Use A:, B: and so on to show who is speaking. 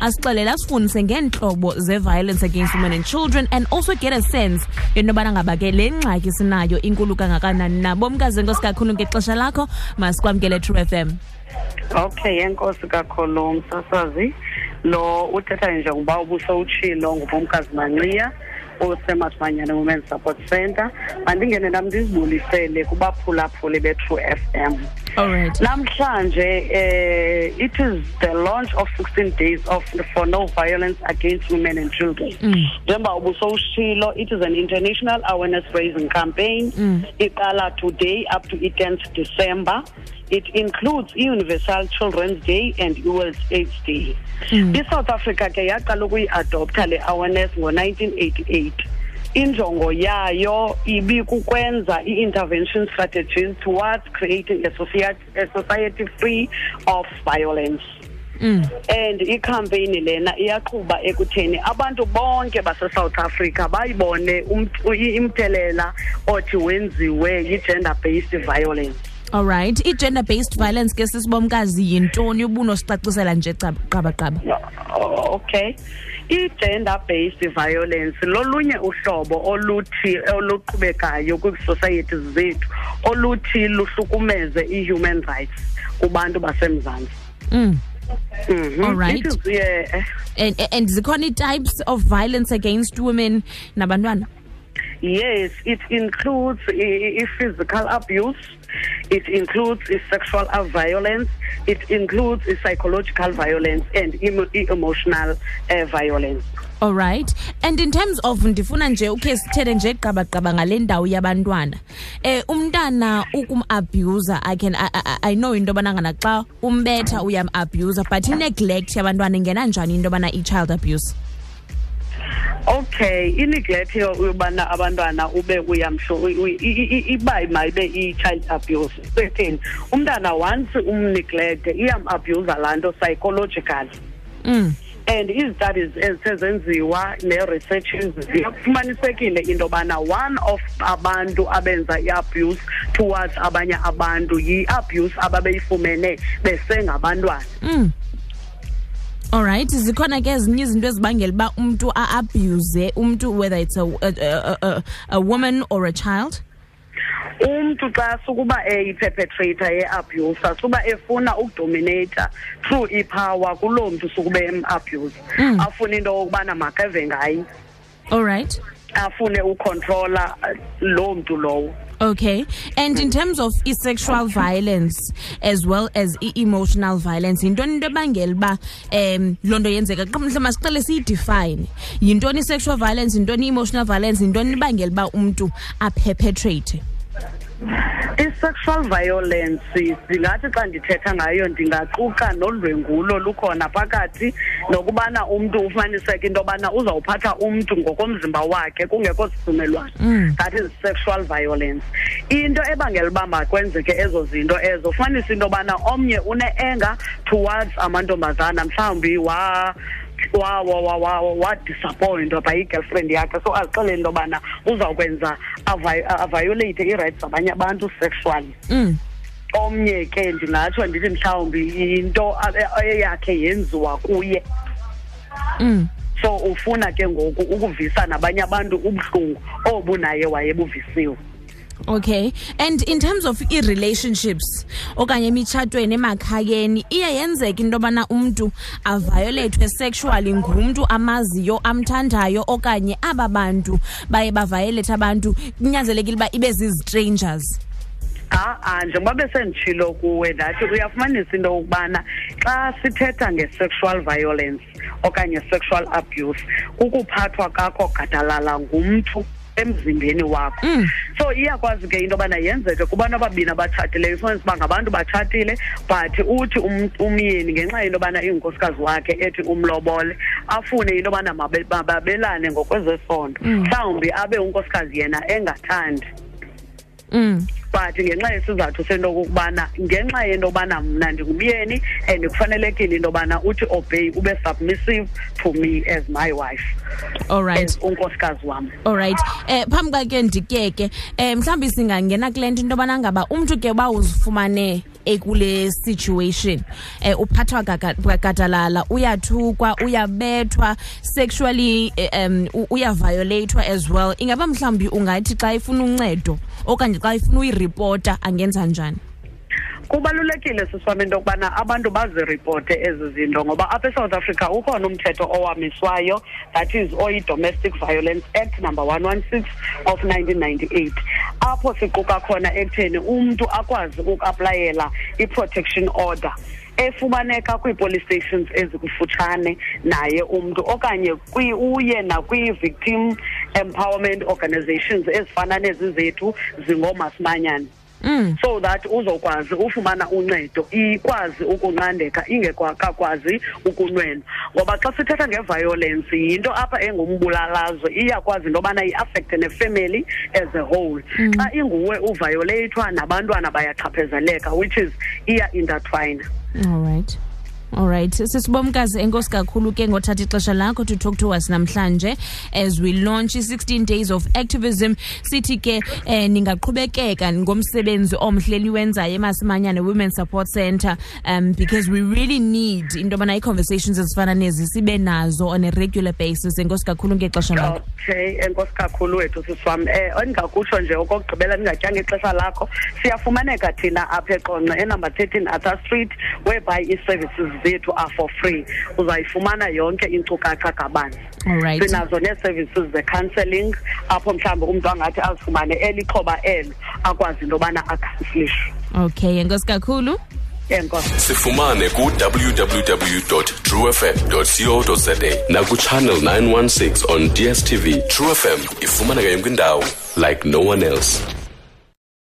A: asixelele asifundise ngeentlobo ze-violence against women and children and also get a sense into yobana ngaba ke le ngxaki sinayo inkulu kangakanani na bomkazi enkosi kakhulu ngexesha lakho masikwamkele true f m
B: okay yenkosi kakhulu msasazi lo uthetha njengoba ubusowutshilo ngubomkazi manciya osemasibanyane women support center mandingene nam ndizibulisele kubaphulaphuli be-true f
A: m Alright.
B: namhlanje eh, it is the launch of 16 days of for no violence against women and children mm. njengoba ubusowushilo it is an international awareness raising campaign mm. iqala today up to i-10th december It includes i-Universal Children's Day and i-World AIDS Day. Mm. I-South Africa ke yaqala ukuyi-adoptha le awareness ngo-1988. Injongo yayo ibikukwenza i-intervention strategies towards creating a society, a society free of violence. Mm. and icampaign lena iyaqhuba ekutheni abantu bonke basesouth africa bayibone imthelela othi wenziwe yi-gender based violence
A: all right i-gender based violence ke sisibomkazi yintoni ubuno sicacisela nje
B: qabaqaba okay i-gender based violence lolunye uhlobo oluthi oluqhubekayo kwiisosayethi zethu oluthi luhlukumeze i-human rights kubantu basemzantsi
A: mm.
B: Mm-hmm.
A: All right.
B: Is, yeah.
A: And, and zikhona types of violence against women nabantwana?
B: Yes, it includes i-physical abuse. It includes sexual violence. It includes psychological violence and emotional uh, violence.
A: All right. And in terms of ndifuna nje ukhe sithethe nje gqabagqaba ngale ndawo yabantwana. Eh umntana ukum abuser I can I, I, I know into yobana ngana xa umbetha uyam-abuse but i-neglect yabantwana ingena njani into yobana i-child abuse
B: okay i-neglect yobana abantwana ube uyamsho iba mayibe i-child abuse setheni umntana once umneglect iyam-abusa laa nto psychologically
A: mm.
B: and izi-studies ezisezenziwa nee-researches ziyakufumanisekile into yobana one of abantu abenza i-abuse towards abanye abantu yi-abuse ababeyifumene besengabantwana
A: mm. Alright zikhona ke ezinye izinto ezibangela uba umntu a-abuse umntu whether it's a, a, a, a, a woman or a child
B: umntu xa sukuba eyiperpetrator ye-abuser suba efuna ukudominata through ipower kuloo mntu sukuba em-abuse
A: mm.
B: afune into yokubana makeve ngaye
A: all right
B: afune ukontrola uh, loo mntu lowo
A: Okay. And in terms of sexual violence as well as emotional violence, into into ebangela uba um loo nto yenzeka qha mhlawumbi masiqale siyidefine yintoni i-sexual violence yintoni i-emotional violence yintoni ibangela uba umntu aperpetrate
B: i-sexual violence ndingathi xa ndithetha ngayo ndingaquka nodlwengulo lukhona phakathi nokubana umntu ufumaniseka into yobana uzawuphatha umntu ngokomzimba wakhe kungekho sivumelwano
A: mm.
B: that is sexual violence into ebangela uba makwenzeke ezo zinto ezo ufumanisa into yobana omnye une-anger towards amantombazana mhlawumbi wa wadisappointwa by i-girlfriend yakhe so azixelele into yobana uzawukwenza aviolate ii-rights zabanye abantu sexually
A: mm.
B: omnye ke ndingatsho ndithi mhlawumbi yinto eyakhe yenziwa kuye
A: mm.
B: so ufuna ke ngoku ukuvisa nabanye abantu ubuhlungu obu naye wayebuvisiwe
A: okay and in terms of i-relationships okanye emitshatweni emakhayeni iye yenzeka into yobana umntu avayolethwe sexually ngumntu amaziyo amthandayo okanye aba bantu baye bavayelethe abantu kunyanzelekile uba ibe zizistrangers
B: ha-a njengoba besenditshilo kuwe ndathi uyafumanisa into yokubana xa sithetha nge-sexual violence okanye sexual abuse kukuphathwa kakho gadalala ngumntu emzimbeni wakho mm. so iyakwazi ke into yobana yenzeke kubantu ababini abatshatileyo ifumanisa uba ngabantu batshatile but uthi um, umyeni ngenxa yento yobana ingunkosikazi wakhe ethi umlobole afune into yobana mababelane ngokwezesondo mm. mhlawumbi mm. abe unkosikazi yena engathandi
A: mm.
B: but ngenxa yesizathu sento okokubana ngenxa yento yobana mna ndingumyeni and kufanelekile into yobana uthi obey ube submissive to me as my wife
A: all right
B: unkosikazi wam
A: olrayithi um eh, phambi kwa ke ndityeke um eh, mhlawumbi singangena kule nto into yobana ngaba umntu ke uba uzifumane ekule situation eh uphathwa gadalala uyathukwa uyabethwa sexually eh, um uyaviolatewa as well ingaba mhlawumbi ungathi xa ifuna uncedo okanye xa ifuna uyireporta angenza njani
B: kubalulekile siswam into yokubana abantu baziripote ezi zinto ngoba apha esouth africa ukhona umthetho owamiswayo that is oyi-domestic violence act number 116 of 1998 apho siquka khona ekutheni umntu akwazi ukuaplayela i-protection order efumaneka kwii-police stations ezikufutshane naye umntu okanye uye nakwii-victim empowerment organizations ezifana nezi zethu zingoomasimanyana
A: Mm.
B: so that uzokwazi ufumana uncedo ikwazi ukunqandeka ingekakwazi ukunwenwa ngoba xa sithetha ngeviolence yinto apha engumbulalazo iyakwazi into yobana iafekte nefamily as a whole mm. xa mm. inguwe uvioleyithwa nabantwana bayaxhaphezeleka which is iya
A: intertwina all right Alright, sisibomkazi enkosi kakhulu ke ngothatha ixesha lakho to talk to us namhlanje as we launch 16 days of activism sithi ke eh, ningaqhubekeka ngomsebenzi omhle liwenzayo emasimanyane women support center um because we really need into bana i-conversations ezifana nezi sibe nazo on a regular basis enkosi kakhulu ngexesha lakho
B: okay enkosi kakhulu wethu siswam eh endingakutsho nje okokugqibela ndingatyanga ixesha lakho siyafumaneka thina apha eqonce enumber 13 arthur street whereby ii-services zethu are for free uzayifumana yonke inkcukacha kabanzi
A: right.
B: sinazo nee-services ze-counselling apho mhlawumbi umntu angathi azifumane elixhoba elo akwazi into yobana akhansilishwe
A: okay enkosi kakhulu
B: enkosi
C: sifumane ku-www truefm co za nakuchannel 916 on dstv truefm ifumaneka yonke indawo like no one else